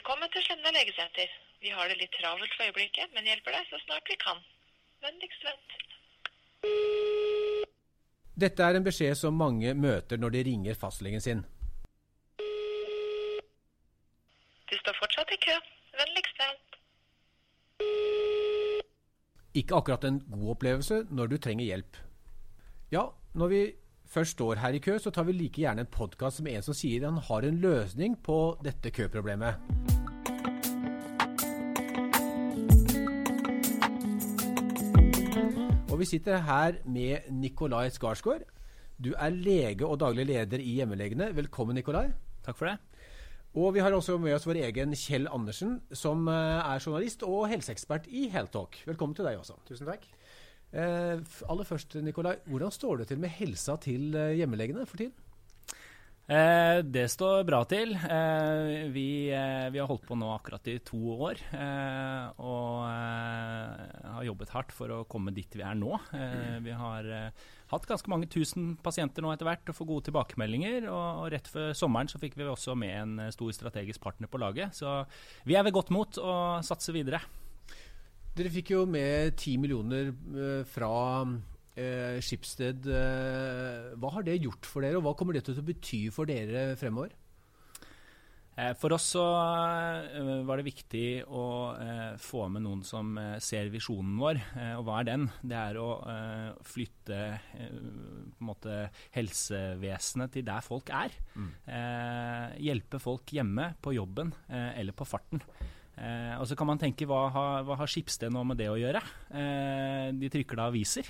Velkommen til Slemna legesenter. Vi har det litt travelt for øyeblikket, men hjelper deg så snart vi kan. Vennligst vent. Dette er en beskjed som mange møter når de ringer fastlegen sin. Du står fortsatt i kø. Vennligst vent. Ikke akkurat en god opplevelse når du trenger hjelp. Ja, når vi først står her i kø, så tar vi like gjerne en podkast med en som sier han har en løsning på dette køproblemet. Og vi sitter her med Nikolai Skarsgård. Du er lege og daglig leder i Hjemmelegene. Velkommen, Nikolai. Takk for det. Og vi har også med oss vår egen Kjell Andersen, som eh, er journalist og helseekspert i Heltalk. Velkommen til deg også. Tusen takk. Eh, aller først, Nikolai. Hvordan står det til med helsa til eh, hjemmelegene for tiden? Eh, det står bra til. Eh, vi, eh, vi, har holdt på nå akkurat i to år. og har jobbet hardt for å komme dit vi er nå. vi har hatt ganske mange tusen pasienter nå etter hvert og får gode tilbakemeldinger. Og, og, rett før sommeren så fikk vi også med en stor strategisk partner på laget. Så vi er ved godt mot og satser videre. Dere fikk jo med ti millioner fra eh, Skipsted. Eh, hva har det gjort for dere, og hva kommer det til å bety for dere fremover? Eh, for oss så eh, var det viktig å eh, få med noen som ser visjonen vår. Og hva er den? Det er å flytte måte helsevesenet til der folk er. Mm. Hjelpe folk hjemme, på jobben eller på farten. Og så kan man tenke hva har, hva har Skipsted nå med det å gjøre? De trykker da aviser.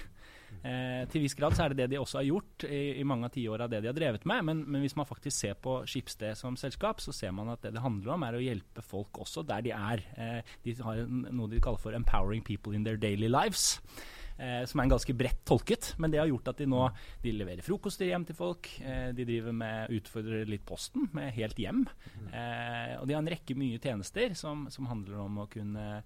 Eh, til viss grad så er det det de også har gjort i, i mange av tiåra, det de har drevet med. Men, men, hvis man faktisk ser på Skipsted som selskap, så ser man at det det handler om, er å hjelpe folk også der de er. Eh, de har noe de kaller for 'empowering people in their daily lives'. Eh, som er en ganske bredt tolket, men det har gjort at de nå de leverer frokoster hjem til folk. Eh, de driver med utfordrer litt Posten med helt hjem. Eh, og de har en rekke mye tjenester som, som handler om å kunne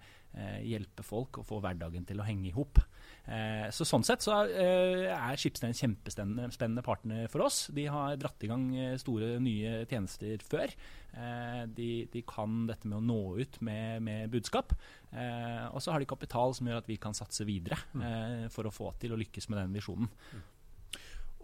hjelpe folk og få hverdagen til å henge i hop. Eh, så Sånn sett så eh, er Schibsted en kjempespennende partner for oss. De har dratt i gang eh, store, nye tjenester før. De, de kan dette med å nå ut med, med budskap. Og så har de kapital som gjør at vi kan satse videre mm. for å få til å lykkes med den visjonen.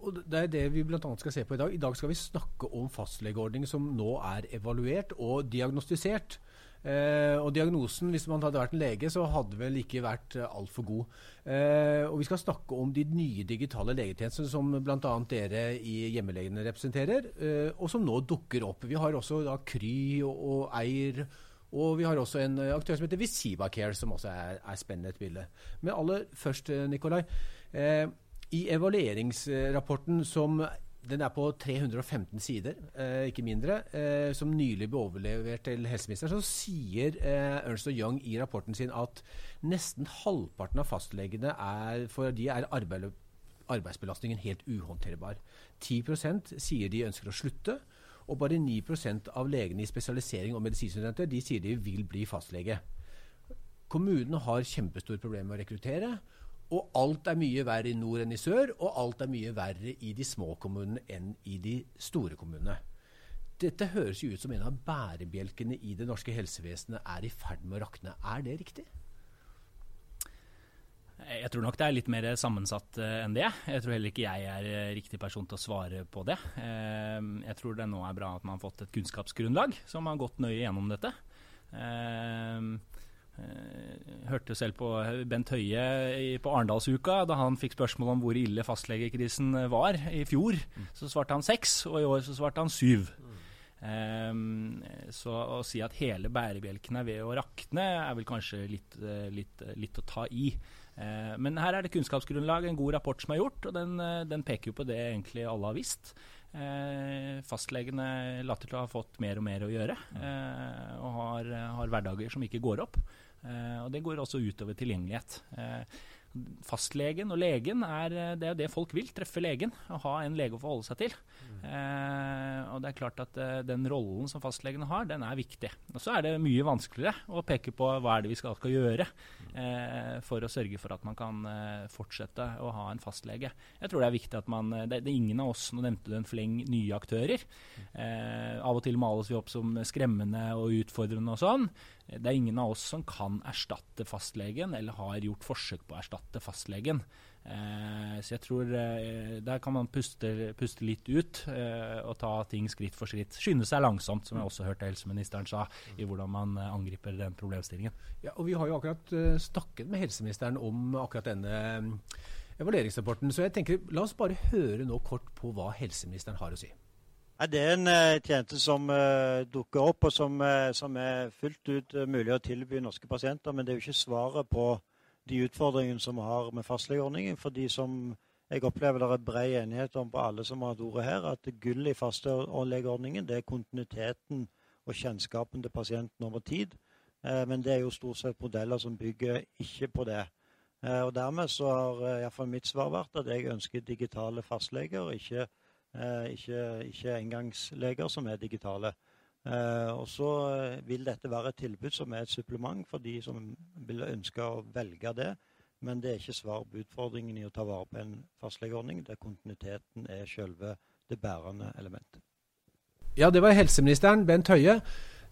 Og Det er det vi bl.a. skal se på i dag. I dag skal vi snakke om fastlegeordningen som nå er evaluert og diagnostisert. Eh, og diagnosen, hvis man hadde vært en lege, så hadde vel ikke vært uh, altfor god. Eh, og vi skal snakke om de nye digitale legetjenestene som bl.a. dere i Hjemmelegene representerer, eh, og som nå dukker opp. Vi har også da Kry og, og Eir. Og vi har også en eh, aktør som heter Visiva Care, som også er, er spennende et bilde. Men aller først, eh, Nikolai. Eh, I evalueringsrapporten som den er på 315 sider, eh, ikke mindre, eh, som nylig ble overlevert til helseministeren. Så sier eh, Ernst Young i rapporten sin at nesten halvparten av fastlegene er, for de er arbeid, arbeidsbelastningen helt uhåndterbar. 10% sier de ønsker å slutte, og bare 9% av legene i spesialisering og medisinstudenter de sier de vil bli fastlege. Kommunene har kjempestore problemer med å rekruttere. Og alt er mye verre i nord enn i sør, og alt er mye verre i de små kommunene enn i de store kommunene. Dette høres jo ut som en av bærebjelkene i det norske helsevesenet er i ferd med å rakne. Er det riktig? Jeg tror nok det er litt mer sammensatt uh, enn det. Jeg tror heller ikke jeg er uh, riktig person til å svare på det. Uh, jeg tror det nå er bra at man har fått et kunnskapsgrunnlag som har gått nøye gjennom dette. Eh, hørte selv på Bent Høie på Arendalsuka da han fikk spørsmål om hvor ille fastlegekrisen var i fjor. Mm. Så svarte han seks, og i år så svarte han syv. Um, så å si at hele bærebjelken er ved å rakne, er vel kanskje litt, eh, litt, litt å ta i. Uh, men her er det kunnskapsgrunnlag, en god rapport som er gjort, og den, den peker jo på det egentlig alle har visst. Eh, fastlegene later til å ha fått mer og mer å gjøre, eh, og har, har, hverdager som ikke går opp. Eh, og Det går også utover tilgjengelighet. Fastlegen og legen er eh, det, er det folk vil. Treffe legen og ha en lege å forholde seg til. Mm. Eh, og det er klart at eh, Den rollen som fastlegene har, den er viktig. Og Så er det mye vanskeligere å peke på hva er det vi skal, skal gjøre eh, for å sørge for at man kan eh, fortsette å ha en fastlege. Jeg tror det er viktig at man eh, Det, det er ingen av oss, nå nevnte du en fleng nye aktører. av og til males vi opp som skremmende og utfordrende og sånn. Det er ingen av oss som kan erstatte fastlegen, eller har gjort forsøk på å erstatte fastlegen. Eh, så jeg tror eh, der kan man puste, puste litt ut eh, og ta ting skritt for skritt. Skynde seg langsomt, som jeg også hørte helseministeren sa, i hvordan man eh, angriper den problemstillingen. Ja, og Vi har jo akkurat uh, snakket med helseministeren om akkurat denne evalueringsrapporten. Så jeg tenker, la oss bare høre nå kort på hva helseministeren har å si. Det er en uh, tjeneste som uh, dukker opp, og som, uh, som er fullt ut mulig å tilby norske pasienter. Men det er jo ikke svaret på de utfordringene som vi har med fastlegeordningen. For de som jeg opplever det er bred enighet om på alle som har hatt ordet her, at gull i fastlegeordningen det er kontinuiteten og kjennskapen til pasienten over tid. Men det er jo stort sett modeller som bygger ikke på det. Og Dermed så har iallfall mitt svar vært at jeg ønsker digitale fastleger, ikke Eh, ikke, ikke engangsleger som er digitale. Eh, og så eh, vil dette være et tilbud som er et supplement for de som vil ønske å velge det. Men det er ikke svar på utfordringen i å ta vare på en fastlegeordning, der kontinuiteten er selve det bærende elementet. Ja, det var helseministeren, Bent Høie.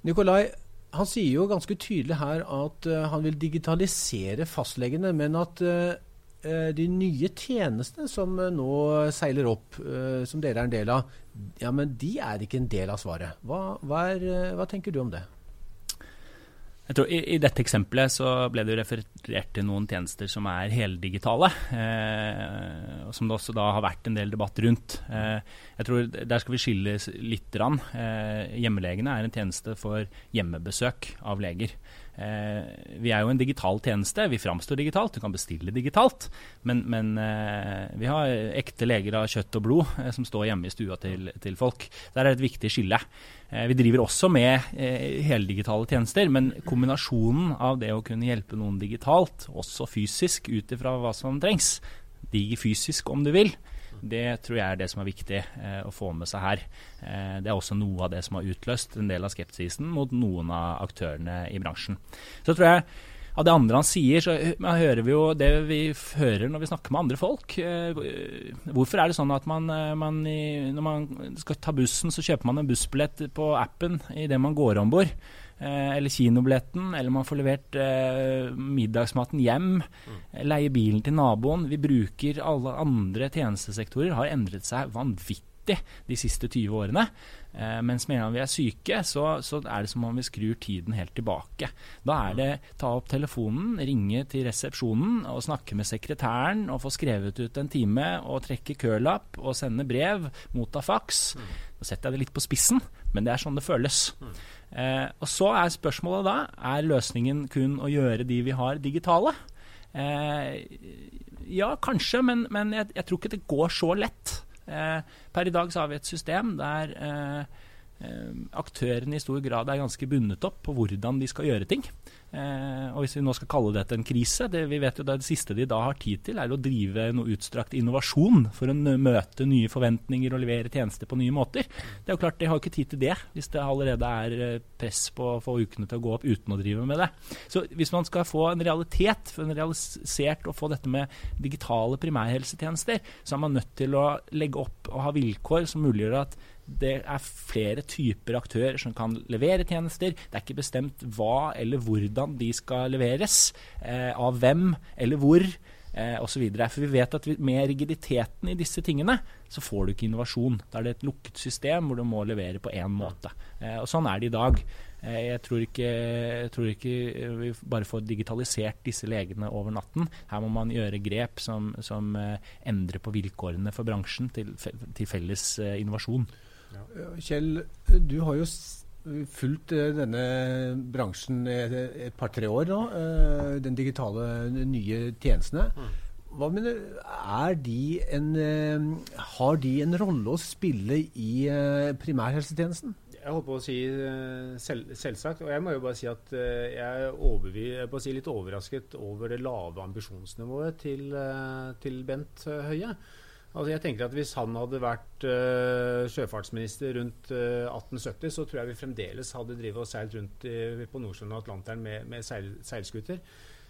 Nikolai, han sier jo ganske tydelig her at han vil digitalisere fastlegene, men at Eh, de nye tjenestene som eh, nå seiler opp, eh, som dere er en del av, ja, men de er ikke en del av svaret. Hva, hva, er, hva tenker du om det? Jeg tror i, i, dette eksempelet så ble det referert til noen tjenester som er heldigitale. Eh, som det også da har vært en del debatt rundt. Eh, jeg tror Der skal vi skille litt. Eh, hjemmelegene er en tjeneste for hjemmebesøk av leger. Eh, vi er jo en digital tjeneste. Vi framstår digitalt, du kan bestille digitalt. Men, men eh, vi har ekte leger av kjøtt og blod eh, som står hjemme i stua til, til folk. Der er det et viktig skille. Vi driver også med heldigitale tjenester, men kombinasjonen av det å kunne hjelpe noen digitalt, også fysisk ut ifra hva som trengs, digifysisk om du vil, det tror jeg er det som er viktig eh, å få med seg her. Eh, det er også noe av det som har utløst en del av skepsisen mot noen av aktørene i bransjen. Så tror jeg av det andre han sier, så hører vi jo det vi hører når vi snakker med andre folk. Eh, hvorfor er det sånn at man, eh, man i, når man skal ta bussen, så kjøper man en bussbillett på appen idet man går om bord? Eh, eller kinobilletten, eller man får levert eh, middagsmaten hjem, mm. leie bilen til naboen. Vi bruker alle andre tjenestesektorer, har endret seg vanvittig de siste 20 årene. Eh, mens med en gang vi er syke, så, så, er det som om vi skrur tiden helt tilbake. Da er det ta opp telefonen, ringe til resepsjonen og snakke med sekretæren og få skrevet ut en time og trekke kølapp og sende brev, motta faks. Nå setter jeg det litt på spissen, men det er sånn det føles. Eh, og Så er spørsmålet da er løsningen kun å gjøre de vi har, digitale. Eh, ja, kanskje, men, men jeg, jeg, tror ikke det går så lett. Eh, per i dag så har vi et system der eh, eh, aktørene i stor grad er ganske bundet opp på hvordan de skal gjøre ting. Eh, og Hvis vi nå skal kalle dette en krise det, vi vet jo Det siste de da har tid til, er å drive noe utstrakt innovasjon for å møte nye forventninger og levere tjenester på nye måter. Det er jo klart, De har ikke tid til det hvis det allerede er eh, press på å få ukene til å gå opp uten å drive med det. Så Hvis man skal få en realitet, få en realisert og få dette med digitale primærhelsetjenester, så er man nødt til å legge opp og ha vilkår som muliggjør at det er flere typer aktører som kan levere tjenester. Det er ikke bestemt hva eller hvordan de skal leveres, eh, av hvem eller hvor. Eh, og så For vi vet at med rigiditeten i disse tingene, så får du ikke innovasjon. Da er det et lukket system hvor du må levere på én måte. Eh, og Sånn er det i dag. Eh, jeg tror, ikke, jeg tror, ikke, vi bare får digitalisert disse legene over natten. Her må man gjøre grep som, som eh, endrer på vilkårene for bransjen til, til felles eh, innovasjon. Kjell, du har jo fulgt eh, denne bransjen et, par-tre år nå. Eh, den digitale nye tjenestene. Mm. Hva mener er de en, eh, Har de en rolle å spille i primærhelsetjenesten? jeg holdt på å si selv, selvsagt. Og jeg må jo bare si at jeg er overvi, jeg si litt overrasket over det lave ambisjonsnivået til, til Bent Høie. Altså jeg tenker at Hvis han hadde vært uh, sjøfartsminister rundt uh, 1870, så tror jeg vi fremdeles hadde drivet og seilt rundt i, på Nordsjøen og Atlanteren med, med seil, seilskuter.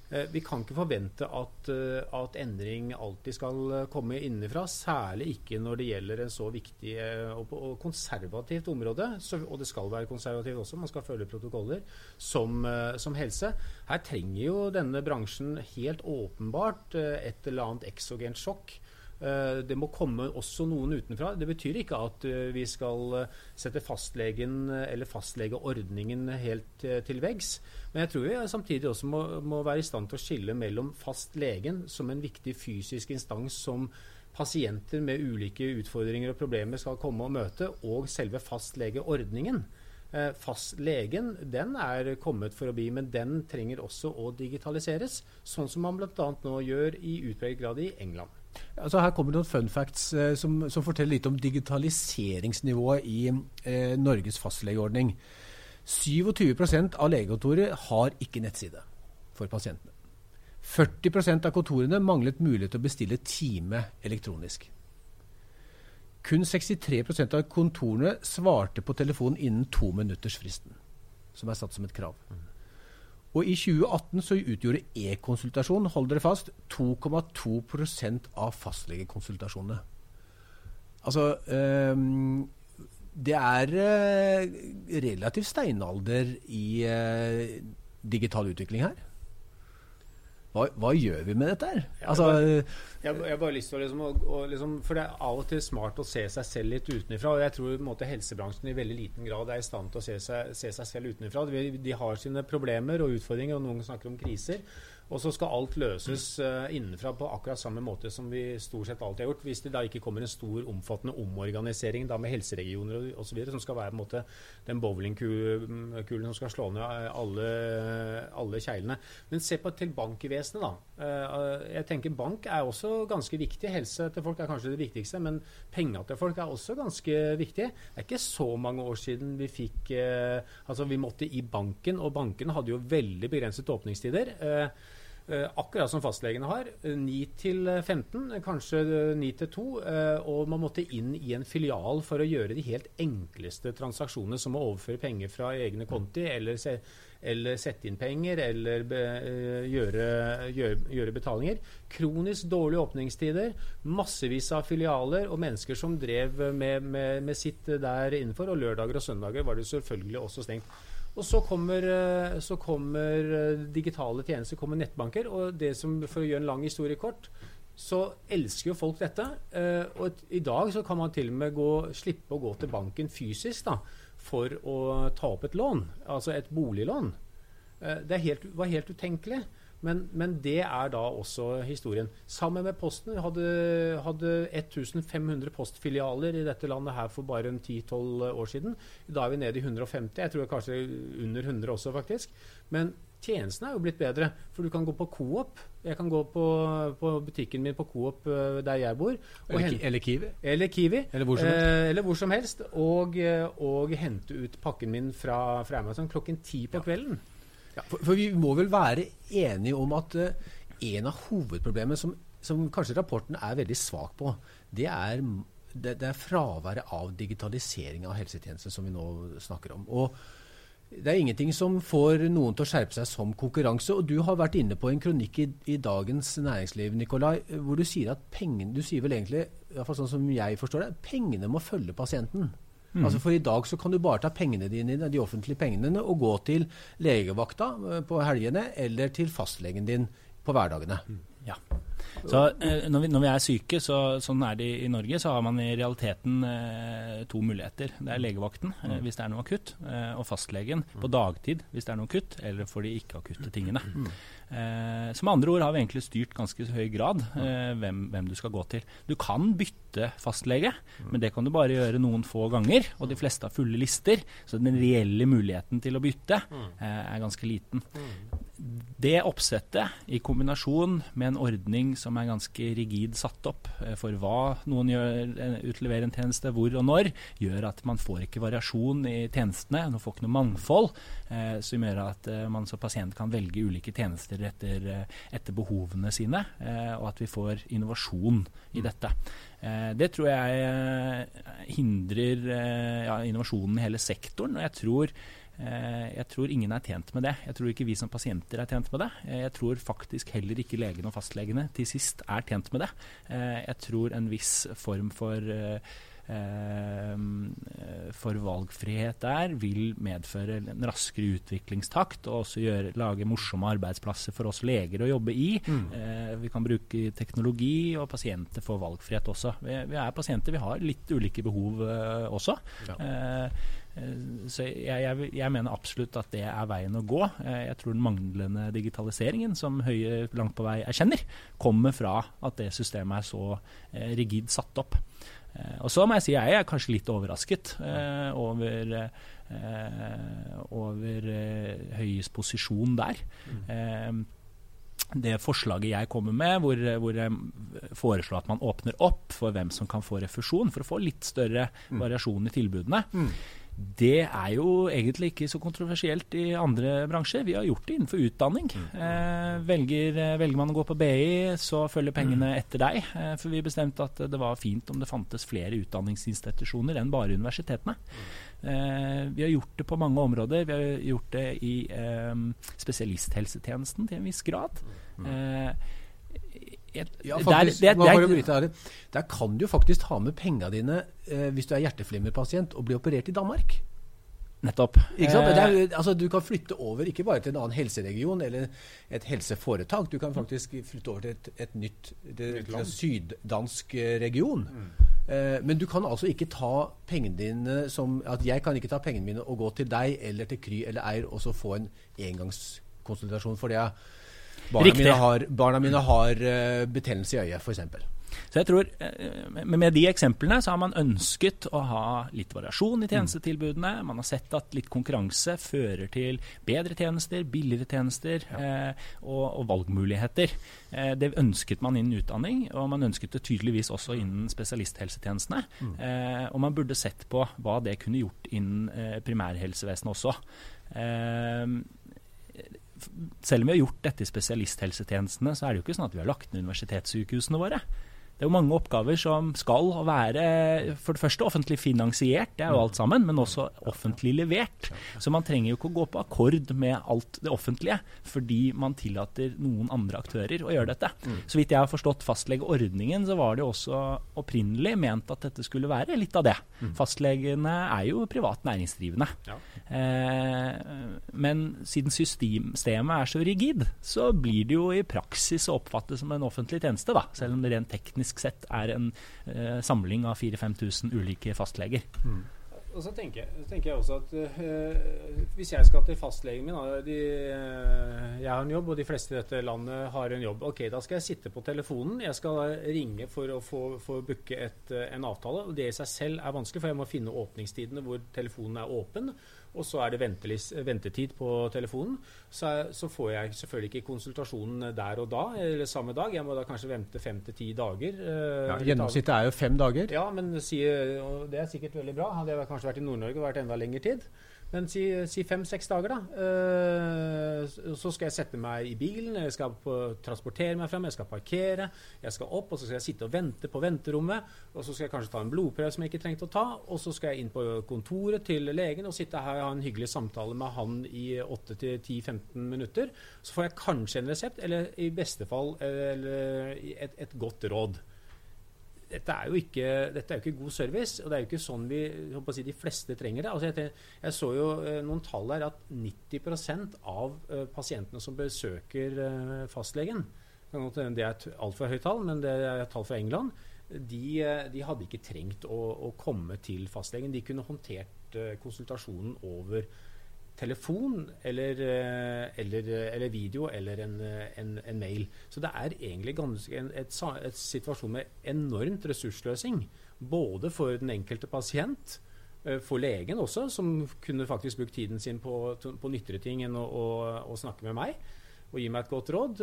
Uh, vi kan ikke forvente at, eh, at, endring alltid skal eh, komme innenfra. Særlig ikke når det gjelder en så viktig og, og konservativt område. Så, og det skal være konservativt også, man skal følge protokoller, som, som, helse. Her trenger jo denne bransjen helt åpenbart et eller annet eksogent sjokk. Det må komme også noen utenfra. Det betyr ikke at vi skal sette fastlegen eller fastlegeordningen helt til veggs. Men jeg tror vi samtidig også må, må, være i stand til å skille mellom fastlegen som en viktig fysisk instans som pasienter med ulike utfordringer og problemer skal komme og møte, og selve fastlegeordningen. Eh, fastlegen den er kommet for å bli, men den trenger også å digitaliseres. Sånn som man bl.a. nå gjør i utpreget grad i England. Altså her kommer noen fun facts eh, som, som, forteller litt om digitaliseringsnivået i eh, Norges fastlegeordning. 27% av legekontoret har ikke nettside for pasientene. 40% av kontorene manglet mulighet til å bestille time elektronisk. Kun 63% av kontorene svarte på telefonen innen to minutters fristen, som er satt som et krav. Og i 2018 så utgjorde e-konsultasjon, hold dere fast, 2,2% av fastlegekonsultasjonene. Altså um, det er uh, relativt steinalder i uh, digital utvikling her. Hva, hva, gjør vi med dette her? Altså, jeg, jeg, jeg bare lyst til å liksom, å, å, liksom, For det er av og til smart å se seg selv litt utenfra. Og jeg tror måte, helsebransjen i veldig liten grad er i stand til å se seg, se seg selv utenfra. De, de, har sine problemer og utfordringer, og noen snakker om kriser. Og så skal alt løses uh, innenfra på akkurat samme måte som vi stort sett alltid har gjort. Hvis det da ikke kommer en stor, omfattende omorganisering da med helseregioner osv., som skal være på en måte den bowlingkulen som skal slå ned eh, alle, alle kjeglene. Men se på til bankvesenet, da. Uh, jeg tenker Bank er også ganske viktig. Helse til folk er kanskje det viktigste, men penger til folk er også ganske viktig. Det er ikke så mange år siden vi fikk uh, Altså, vi måtte i banken, og banken hadde jo veldig begrenset åpningstider. Eh, akkurat som fastlegene har. 9 til 15, kanskje 9 til 2. Eh, og man måtte inn i en filial for å gjøre de helt enkleste transaksjonene, som å overføre penger fra egne konti, eller, se, eller sette inn penger, eller be, eh, gjøre, gjøre, gjøre, betalinger. Kronisk dårlige åpningstider, massevis av filialer og mennesker som drev med, med, med sitt der innenfor. Og lørdager og søndager var det selvfølgelig også stengt. Og så kommer, eh, så kommer, eh, digitale tjenester, kommer nettbanker. Og det som, for å gjøre en lang historie kort, så elsker jo folk dette. Eh, og i dag så kan man til og med gå, slippe å gå til banken fysisk da, for å ta opp et lån, altså et boliglån. det helt, var helt utenkelig. Men, men, det er da også historien. Sammen med Posten. Hadde, hadde 1500 postfilialer i dette landet her for bare 10-12 år siden. Da er vi nede i 150. Jeg tror kanskje under 100 også, faktisk. Men tjenestene er jo blitt bedre. For du kan gå på Coop. Jeg kan gå på, på butikken min på Coop eh, der jeg bor. Eller, eller, Kiwi. Eller Kiwi. Eller hvor som helst. Eh, eller hvor som helst og, eh, og, hente ut pakken min fra, fra Amazon klokken ti på kvelden. Ja, for, for, vi må vel være enige om at uh, en av hovedproblemene som, som, kanskje rapporten er veldig svak på, det er, det, det er fraværet av digitalisering av helsetjenesten som vi nå snakker om. Og det er ingenting som får noen til å skjerpe seg som konkurranse. Og du har vært inne på en kronikk i, i Dagens Næringsliv, Nikolai, hvor du sier at pengene Du sier vel egentlig, iallfall sånn som jeg forstår det, pengene må følge pasienten. Mm. Altså For i dag så kan du bare ta pengene dine, de offentlige pengene og gå til legevakta eh, på helgene eller til fastlegen din på hverdagene. Mm. Ja. Så eh, når, vi, når, vi, er syke, så, sånn er det i Norge, så har man i realiteten eh, to muligheter. Det er legevakten eh, mm. hvis det er noe akutt, eh, og fastlegen på mm. dagtid hvis det er noe akutt, eller for de ikke-akutte tingene. Mm. Eh, så med andre ord har vi egentlig styrt ganske høy grad eh, hvem, hvem, du skal gå til. Du kan bytte fastlege, men det kan du bare gjøre noen få ganger. Og de fleste har fulle lister, så den reelle muligheten til å bytte er ganske liten det oppsettet, i kombinasjon med en ordning som er ganske rigid satt opp eh, for hva noen gjør, eh, utleverer en tjeneste, hvor og når, gjør at man får ikke variasjon i tjenestene. Man får ikke noe mangfold, eh, som gjør at eh, man som pasient kan velge ulike tjenester etter, eh, etter behovene sine, eh, og at vi får innovasjon i dette. det tror jeg hindrer ja, innovasjonen i hele sektoren. og jeg tror Eh, jeg tror ingen er tjent med det. Jeg tror ikke vi som pasienter er tjent med det. Eh, jeg tror faktisk heller ikke legene og fastlegene til sist er tjent med det. Eh, jeg tror en viss form for for valgfrihet der vil medføre en raskere utviklingstakt og også gjøre, lage morsomme arbeidsplasser for oss leger å jobbe i. Mm. Eh, vi kan bruke teknologi, og pasienter får valgfrihet også. Vi, vi er pasienter, vi har litt ulike behov eh, også. Ja. Eh, Eh, så jeg, jeg, jeg, mener absolutt at det er veien å gå. Eh, jeg tror den manglende digitaliseringen, som Høie langt på vei erkjenner, kommer fra at det systemet er så eh, rigid satt opp. Og så må jeg si jeg er kanskje litt overrasket over, over Høies posisjon der. Mm. det forslaget jeg kommer med, hvor, hvor, jeg foreslår at man åpner opp for hvem som kan få refusjon, for å få litt større mm. variasjon i tilbudene. Mm. Det er jo egentlig ikke så kontroversielt i andre bransjer. Vi har gjort det innenfor utdanning. Mm. Eh, velger, eh, velger, man å gå på BI, så følger pengene mm. etter deg. Eh, for vi bestemte at det var fint om det fantes flere utdanningsinstitusjoner enn bare universitetene. Eh, vi har gjort det på mange områder. Vi har gjort det i spesialisthelsetjenesten til en viss grad. Eh, ja, faktisk, der, der, der, der, kan du faktisk ta med penga dine eh, hvis du er hjerteflimmerpasient og blir operert i Danmark. Nettopp. Ikke sant? Er, altså, du kan flytte over ikke bare til en annen helseregion eller et helseforetak. Du kan faktisk flytte over til et, et nytt det, syddansk eh, region. Mm. Eh, men du kan altså ikke ta pengene dine som at Jeg kan ikke ta pengene mine og gå til deg eller til Kry eller Eir og så få en engangskonsultasjon for det. Barna mine har, barna mine har uh, betennelse i øyet, f.eks. Så jeg tror, eh, Med de eksemplene så har man ønsket å ha litt variasjon i mm. tjenestetilbudene. Man har sett at litt konkurranse fører til bedre tjenester, billigere tjenester ja. eh, og, og, valgmuligheter. Eh, det ønsket man innen utdanning, og man ønsket det tydeligvis også innen spesialisthelsetjenestene. Mm. Eh, og man burde sett på hva det kunne gjort innen eh, primærhelsevesenet også. Eh, selv om vi har gjort dette i spesialisthelsetjenestene, så er det jo ikke sånn at vi har lagt ned universitetssykehusene våre. Det er jo mange oppgaver som skal være for det første offentlig finansiert, det er jo alt sammen, men også offentlig levert. Så man trenger jo ikke å gå på akkord med alt det offentlige fordi man tillater noen andre aktører å gjøre dette. Mm. Så vidt jeg har forstått fastlegeordningen, så var det jo også opprinnelig ment at dette skulle være litt av det. Mm. Fastlegene er jo privat næringsdrivende. Eh, men siden systemet er så rigid, så blir det jo i praksis å oppfatte som en offentlig tjeneste, da, selv om det rent teknisk teknisk sett er en uh, samling av 4000-5000 ulike fastleger. Mm. Og så tenker, jeg, tenker jeg også at uh, hvis jeg skal til fastlegen min da, de, uh, Jeg har en jobb, og de fleste i dette landet har en jobb. Ok, Da skal jeg sitte på telefonen. Jeg skal ringe for å få, få booke et, en avtale. og Det i seg selv er vanskelig, for jeg må finne åpningstidene hvor telefonen er åpen og så er det ventetid på telefonen, så, så, får jeg selvfølgelig ikke konsultasjonen der og da, eller samme dag. Jeg må da kanskje vente fem til ti dager. Eh, ja, Gjennomsnittet er jo fem dager. Ja, men det er sikkert veldig bra. Hadde jeg kanskje vært i Nord-Norge og vært enda lengre tid. Men si, si fem-seks dager, da. Uh, så skal jeg sette meg i bilen, jeg skal på, transportere meg frem, jeg skal parkere. Jeg skal opp, og så skal jeg sitte og vente på venterommet. Og så skal jeg kanskje ta en blodprøve som jeg ikke trengte å ta. Og så skal jeg inn på kontoret til legen og sitte her og ha en hyggelig samtale med han i 8-10-15 minutter. Så får jeg kanskje en resept, eller i beste fall eller et, et godt råd dette er, ikke, dette er, jo ikke, god service, og det er jo ikke sånn vi si, de fleste trenger det. Altså jeg, jeg, så jo eh, noen tall her at 90 av uh, pasientene som besøker uh, fastlegen Det er et altfor høyt tall, men det er et tall fra England. De, de hadde ikke trengt å, å, komme til fastlegen. De kunne håndtert konsultasjonen over telefon eller, eh, eller, eh, eller, video eller en, eh, en, en, mail. Så det er egentlig ganske en et, et situasjon med enormt ressursløsing. Både for den enkelte pasient, for legen også, som kunne faktisk brukt tiden sin på, på nyttigere ting enn å, å, å, snakke med meg. og gi meg et godt råd.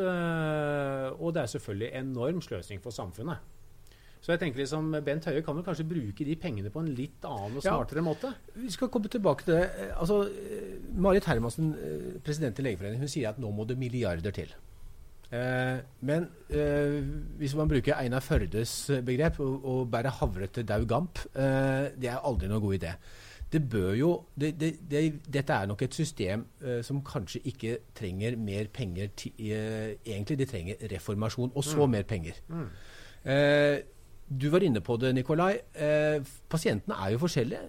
Og det er selvfølgelig enorm sløsing for samfunnet. Så jeg tenker liksom, Bent Høie kan vel kanskje bruke de pengene på en litt annen og Ja. smartere måte? Vi skal komme tilbake til det. Eh, Altså, eh, Marit Hermansen, eh, president i Legeforeningen, hun sier at nå må det milliarder til. Eh, men eh, hvis man bruker Einar Førdes begrep, å, bære havre til daud gamp, eh, det er aldri noen god idé. Det bør jo, det, det, det, Dette er nok et system som kanskje ikke trenger mer penger til eh, Egentlig De trenger reformasjon, og så mer penger. Eh, du var inne på det, Nikolai. Eh, pasientene er jo forskjellige.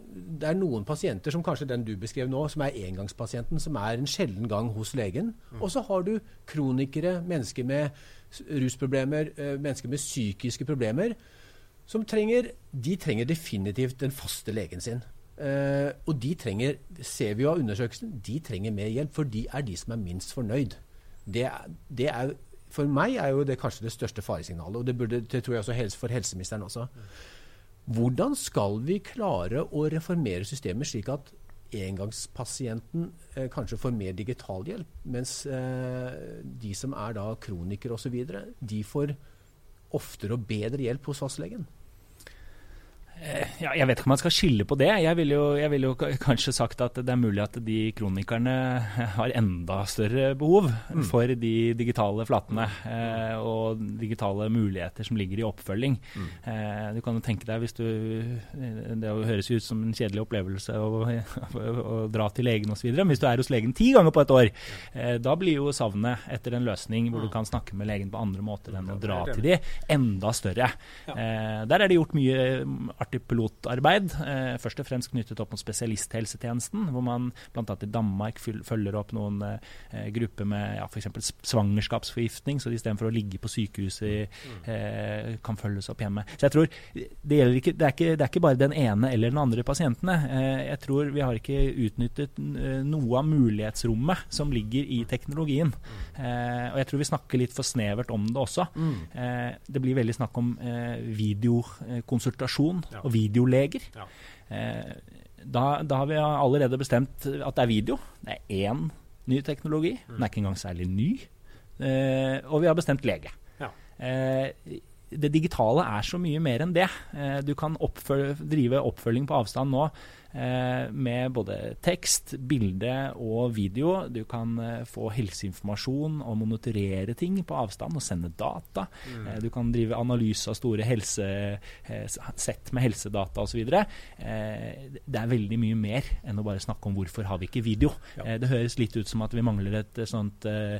Det er noen pasienter, som kanskje den du beskrev nå, som er engangspasienten, som er en sjelden gang hos legen. Og så har du kronikere, mennesker med rusproblemer, eh, mennesker med psykiske problemer, som trenger De trenger definitivt den faste legen sin. Eh, og de trenger, ser vi jo av undersøkelsen, de trenger mer hjelp, for de er de som er minst fornøyd. Det, er- det er, for meg er jo det kanskje det største faresignalet, og det, burde, det tror jeg også helse, for helseministeren også. Hvordan skal vi klare å reformere systemet slik at engangspasienten eh, kanskje får mer digital hjelp, mens eh, de som er da kronikere osv., de får oftere og bedre hjelp hos fastlegen? Ja, jeg vet ikke om man skal skille på det. Jeg ville jo, jeg vil jo kanskje sagt at det er mulig at de kronikerne har enda større behov for de digitale flatene eh, og digitale muligheter som ligger i oppfølging. Eh, du kan jo tenke deg hvis du Det høres ut som en kjedelig opplevelse å, å dra til legen osv. Men hvis du er hos legen ti ganger på et år, eh, da blir jo savnet etter en løsning hvor du kan snakke med legen på andre måter enn å dra til de, enda større. Eh, der er det gjort mye mm, artig pilotarbeid, eh, først og fremst knyttet opp mot spesialisthelsetjenesten, hvor man bl.a. i Danmark følger opp noen eh, grupper med ja, f.eks. svangerskapsforgiftning, så de istedenfor å ligge på sykehuset eh, kan følges opp hjemme. Så jeg tror det, ikke, det, er ikke, det er ikke bare den ene eller den andre pasientene. Eh, jeg tror vi har ikke utnyttet eh, noe av mulighetsrommet som ligger i teknologien. Eh, og jeg tror vi snakker litt for snevert om det også. Eh, det blir veldig snakk om eh, videokonsultasjon Ja. og videoleger. Ja. Eh, da, da har vi allerede bestemt at det er video. Det er én ny teknologi. Den er ikke engang særlig ny. Eh, og vi har bestemt lege. Ja. Eh, det digitale er så mye mer enn det. Eh, du kan oppføl drive oppfølging på avstand nå med både tekst, bilde og video. Du kan eh, få helseinformasjon og monitorere ting på avstand og sende data. Mm. du kan drive analyse av store helse, eh, sett med helsedata osv. Eh, det er veldig mye mer enn å bare snakke om hvorfor har vi ikke video. Ja. Eh, det høres litt ut som at vi mangler et eh, sånt eh,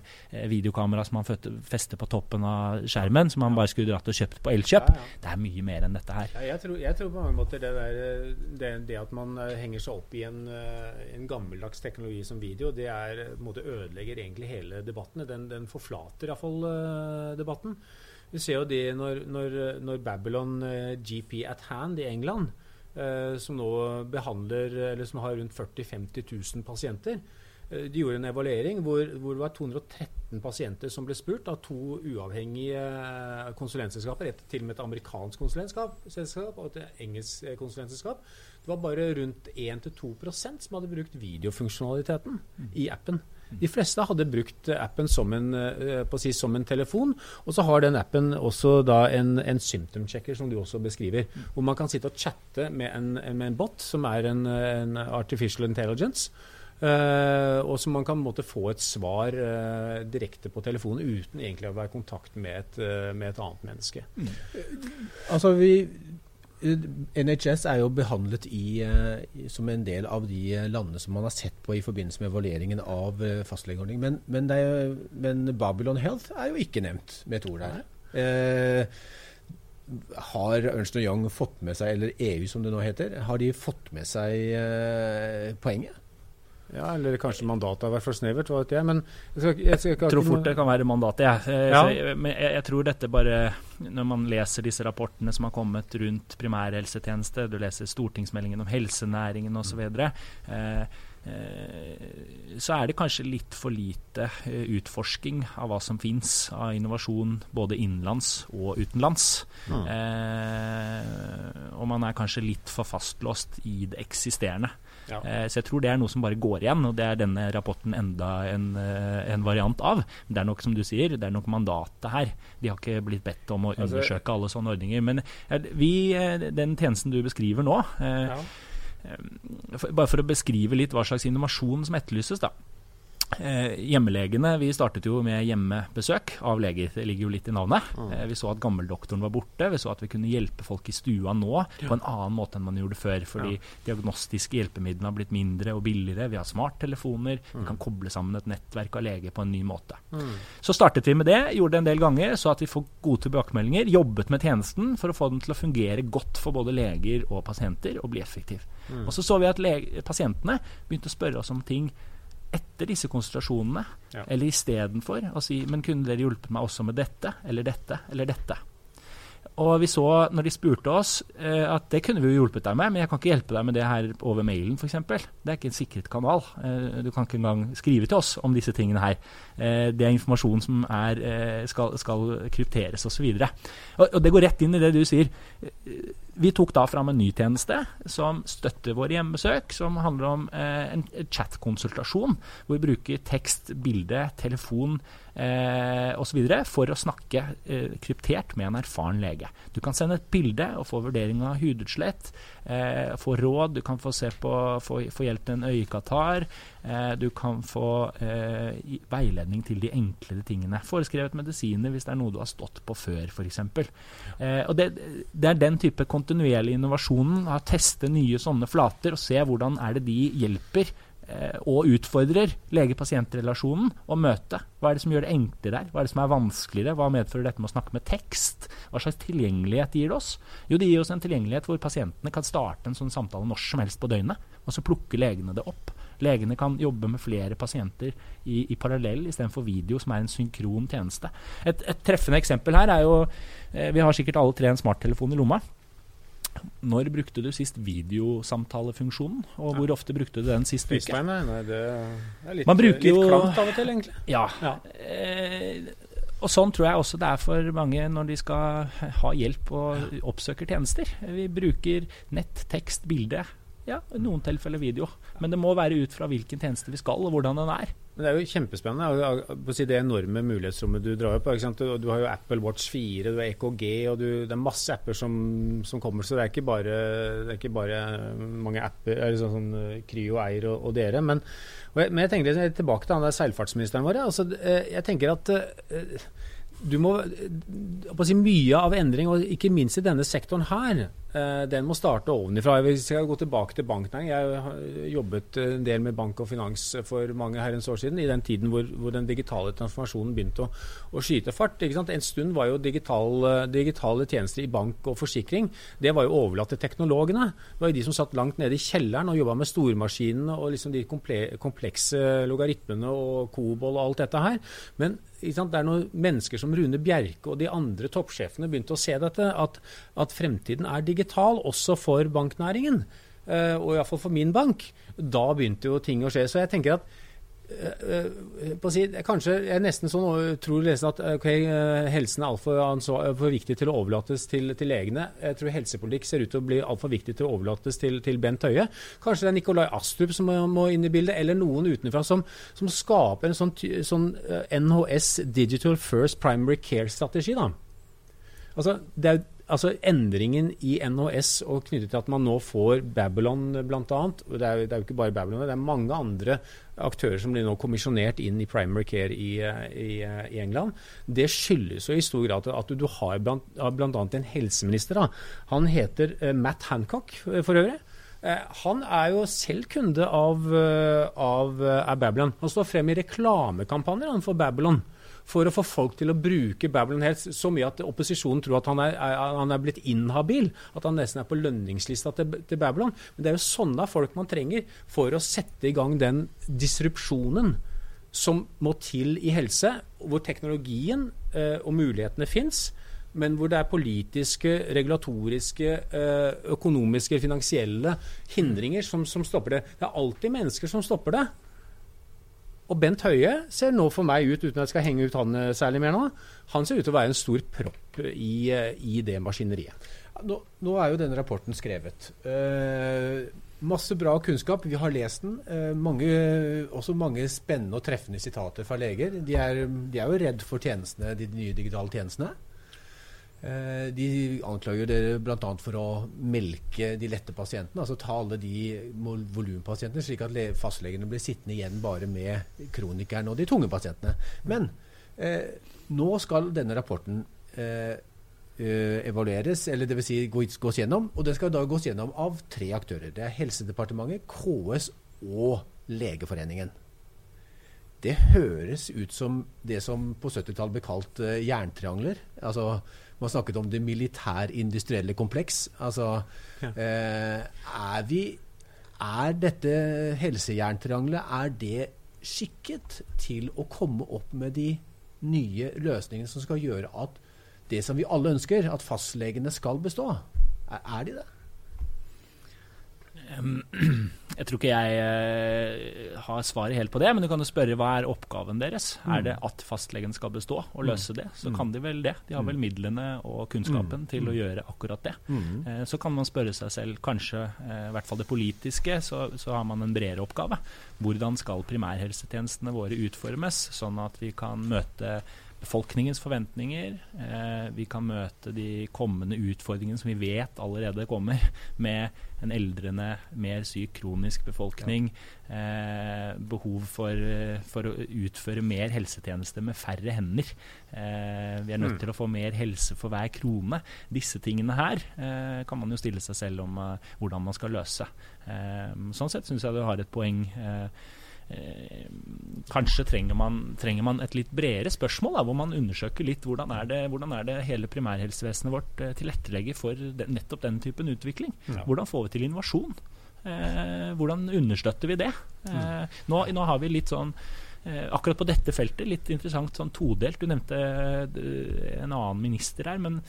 videokamera som man fester på toppen av skjermen, som man bare skulle dratt og kjøpt på Elkjøp. Ja, ja. Det er mye mer enn dette her. Ja, jeg, tror, jeg tror på mange måter det, der, eh, det, det at man eh, henger seg opp i en, eh, en gammeldags teknologi som video, det er, eh, måte ødelegger egentlig hele debatten. Den, den forflater iallfall debatten. Vi ser jo det når, når, når Babylon GP at hand i England, som nå behandler Eller som har rundt 40 000-50 000 pasienter. De gjorde en evaluering hvor, hvor det var 213 pasienter som ble spurt av to uavhengige konsulentselskaper. Et, til og med et amerikansk konsulentselskap og et engelsk konsulentselskap. Det var bare rundt 1-2% som hadde brukt videofunksjonaliteten i appen. De fleste hadde brukt appen som en, eh, si, som en telefon, og så har den appen også en, en symptom checker, som du også beskriver, hvor man kan sitte og chatte med en, med en bot, som er en, artificial intelligence. Uh, og så man kan måte få et svar uh, direkte på telefonen uten egentlig å være i kontakt med et, uh, med et annet menneske. Altså, vi NHS er jo behandlet i, eh, som en del av de eh, landene som man har sett på i forbindelse med evalueringen av fastlegeordning. Men, men, jo- men Babylon Health er jo ikke nevnt med et ord der. Eh, har Ernst Young fått med seg, eller EU som det nå heter, har de fått med seg eh, poenget? Ja, eller kanskje mandatet har vært for snevert, hva vet jeg. Men jeg skal, jeg skal jeg Jeg tror fort det kan være mandatet, jeg. Eh, Ja. jeg- Men jeg, tror dette bare Når man leser disse rapportene som har kommet rundt primærhelsetjeneste, du leser stortingsmeldingen om helsenæringen osv. Eh, så er det kanskje litt for lite eh, utforsking av hva som fins av innovasjon både innenlands og utenlands. Mm. Eh, og man er kanskje litt for fastlåst i det eksisterende. Ja. Eh, så jeg tror det er noe som bare går igjen, og det er denne rapporten enda en, eh, en variant av. Men det er nok som du sier, det er nok mandatet her. De har ikke blitt bedt om å Altså- undersøke alle sånne ordninger. Men eh, vi, eh, den tjenesten du beskriver nå eh, Ja. For, Bare for å beskrive litt hva slags innovasjon som etterlyses. da. Eh, hjemmelegene, Vi startet jo med hjemmebesøk av leger. Det ligger jo litt i navnet. Eh, vi så at gammeldoktoren var borte. Vi så at vi kunne hjelpe folk i stua nå på en annen måte enn man gjorde før. Fordi diagnostiske hjelpemidlene har blitt mindre og billigere. Vi har smarttelefoner. Vi kan koble sammen et nettverk av leger på en ny måte. Så startet vi med det, gjorde det en del ganger, så at vi får gode tilbakemeldinger. Jobbet med tjenesten for å få den til å fungere godt for både leger og pasienter og bli effektiv. Og så så vi at pasientene begynte å spørre oss om ting etter disse konsultasjonene, Ja. eller istedenfor å si Men kunne dere hjulpet meg også med dette, eller dette, eller dette? Og vi så, når de spurte oss, eh, at det kunne vi jo hjulpet deg med, men jeg kan ikke hjelpe deg med det her over mailen, f.eks. Det er ikke en sikret kanal. Eh, du kan ikke engang skrive til oss om disse tingene her. Eh, det er informasjon som er, skal, skal krypteres osv. Og, og det går rett inn i det du sier. Vi tok da fram en ny tjeneste som støtter våre hjemmebesøk, som handler om eh, en chat-konsultasjon, hvor vi bruker tekst, bilde, telefon eh, osv. for å snakke eh, kryptert med en erfaren lege. Du kan sende et bilde og få vurdering av hudutslett, eh, få råd, du kan få, på, få, få hjelp til en øyekatar. eh, du kan få eh, veiledning til de enklere tingene. Foreskrevet medisiner hvis det er noe du har stått på før, f.eks. Eh, og det, det er den type kontinuerlig innovasjonen, å teste nye sånne flater og se hvordan er det de hjelper og utfordrer lege-pasient-relasjonen å møte. Hva er det som gjør det enklere her? Hva er det som er vanskeligere? Hva medfører dette med å snakke med tekst? Hva slags tilgjengelighet gir det oss? Jo, det gir oss en tilgjengelighet hvor pasientene kan starte en sånn samtale når som helst på døgnet, og så plukker legene det opp. Legene kan jobbe med flere pasienter i, i parallell istedenfor video, som er en synkron tjeneste. Et, et treffende eksempel her er jo eh, Vi har sikkert alle tre en smarttelefon i lomma. Når brukte du sist videosamtalefunksjonen, og hvor ofte brukte du den sist uke? Nei, nei, det er litt, Man bruker litt jo- klamt av og til, egentlig. Ja. Ja. Eh, og sånn tror jeg også det er for mange når de skal ha hjelp og oppsøker tjenester. Vi bruker nett, tekst, bilde. Ja, i noen tilfeller video. Men det må være ut fra hvilken tjeneste vi skal, og hvordan den er. Men det er jo kjempespennende. å si Det enorme mulighetsrommet du drar opp. Du, har jo Apple Watch 4, du har EKG, og du, det er masse apper som, som kommer. Så det er ikke bare, er ikke bare mange apper, sånn, sånn eh, Kryo, Eier og, og dere. Men, og jeg, men jeg tenker litt tilbake til han der seilfartsministeren vår. Altså, eh, jeg tenker at eh, du må eh, si Mye av endring, og ikke minst i denne sektoren her, eh, den må starte ovenifra. Jeg skal gå tilbake til banknæringen Jeg har jobbet en del med bank og finans for mange herrens år siden, i den tiden hvor, hvor den digitale transformasjonen begynte å, å skyte fart. En stund var jo digital, eh, digitale tjenester i bank og forsikring det var jo overlatt til teknologene. Det var jo de som satt langt nede i kjelleren og jobba med stormaskinene og liksom de komple komplekse logaritmene og Kobol og alt dette her. Men det er når mennesker som Rune Bjerke og de andre toppsjefene begynte å se dette, at, at fremtiden er digital også for banknæringen. eh, og iallfall for min bank. Da begynte jo ting å skje. Så jeg tenker at eh, eh, på å si, Kanskje jeg nesten sånn tror nesten at ok, eh, helsen er altfor for viktig til å overlates til, til legene. Jeg tror helsepolitikk ser ut til å bli altfor viktig til å overlates til, til Bent Høie. Kanskje det er Nikolai Astrup som må, inn i bildet, eller noen utenfra som, som skaper en sånn, sånn NHS Digital First Primary Care-strategi. Altså, det er, altså Endringen i NHS og knyttet til at man nå får Babylon bl.a. Det, er det er jo ikke bare Babylon, det er mange andre aktører som blir nå kommisjonert inn i primary care i, eh, i, eh, i England. Det skyldes jo i stor grad at du, du har bl.a. en helseminister. Da. Han heter eh, Matt Hancock for øvrig. Han er jo selv kunde av, av, av Babylon. Han står frem i reklamekampanjer for Babylon. For å få folk til å bruke Babylon helt så mye at opposisjonen tror at han er, er, han er blitt inhabil. At han nesten er på lønningslista til, til Babylon. Men det er jo sånne folk man trenger for å sette i gang den disrupsjonen som må til i helse, hvor teknologien eh, og mulighetene fins. men hvor det er politiske, regulatoriske, eh, økonomiske, finansielle hindringer som, som stopper det. Det er alltid mennesker som stopper det. Og Bent Høie ser nå for meg ut, uten at jeg skal henge ut han eh, særlig mer nå, han ser ut til å være en stor propp i, eh, i det maskineriet. Nå, nå, er jo denne rapporten skrevet. Eh, masse bra kunnskap. Vi har lest den. Eh, mange, også mange spennende og treffende sitater fra leger. De er, de er jo redd for tjenestene, de nye digitale tjenestene. Eh, de anklager dere bl.a. for å melke de lette pasientene. Altså ta alle de volumpasientene, slik at fastlegene blir sittende igjen bare med kronikerne og de tunge pasientene. Men eh, nå skal denne rapporten eh, eh evalueres, eller dvs. Si gås, gås gjennom. Og den skal da gås gjennom av tre aktører. Det er Helsedepartementet, KS og Legeforeningen. Det høres ut som det som på 70-tallet ble kalt eh, jerntriangler. Altså man snakket om det militærindustrielle kompleks. Altså, ja. eh, er vi Er dette helsejerntriangelet er det skikket til å komme opp med de nye løsningene som skal gjøre at det som vi alle ønsker, at fastlegene skal bestå? Er, er de det? Jeg tror ikke jeg uh, har svaret helt på det, men du kan jo spørre hva er oppgaven deres? Mm. Er det at fastlegen skal bestå og mm. løse det? Så mm. kan de vel det. De har vel mm. midlene og kunnskapen mm. til å gjøre akkurat det. Mm. så kan man spørre seg selv, kanskje uh, i hvert fall det politiske, så, så, har man en bredere oppgave. Hvordan skal primærhelsetjenestene våre utformes, sånn at vi kan møte befolkningens forventninger. Eh, vi kan møte de kommende utfordringene som vi vet allerede kommer, med en eldrende, mer syk kronisk befolkning. Eh, behov for, for, å utføre mer helsetjeneste med færre hender. Eh, vi er nødt mm. til å få mer helse for hver krone. Disse tingene her eh, kan man jo stille seg selv om uh, hvordan man skal løse. Eh, sånn sett syns jeg du har et poeng. Eh, Eh, kanskje trenger man, trenger man, et litt bredere spørsmål, da, hvor man undersøker litt hvordan er det, hvordan er det hele primærhelsevesenet vårt eh, tilrettelegger for den, nettopp den typen utvikling. Ja. Hvordan får vi til innovasjon? Eh, hvordan understøtter vi det? Eh, nå, nå, har vi litt sånn eh, Akkurat på dette feltet, litt interessant sånn todelt. Du nevnte eh, en annen minister her. men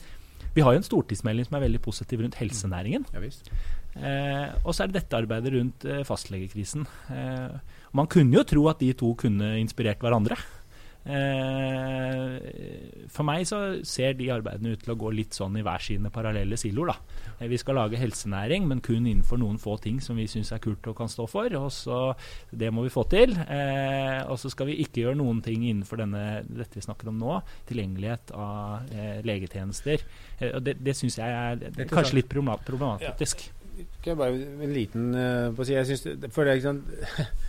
vi har jo en stortingsmelding som er veldig positiv rundt helsenæringen. Ja, eh, og så er det dette arbeidet rundt fastlegekrisen. Eh, man kunne jo tro at de to kunne inspirert hverandre. Eh, for meg så ser de arbeidene ut til å gå litt sånn i hver sine parallelle siloer. da. vi skal lage helsenæring, men kun innenfor noen få ting som vi syns er kult og kan stå for. og så Det må vi få til. Eh, og så skal vi ikke gjøre noen ting innenfor denne, dette vi snakker om nå, tilgjengelighet av eh, legetjenester. Eh, og Det, det syns jeg er, er kanskje litt problematisk. Ja. Skal jeg bare en liten på å si, jeg synes, for det, ikke sant på å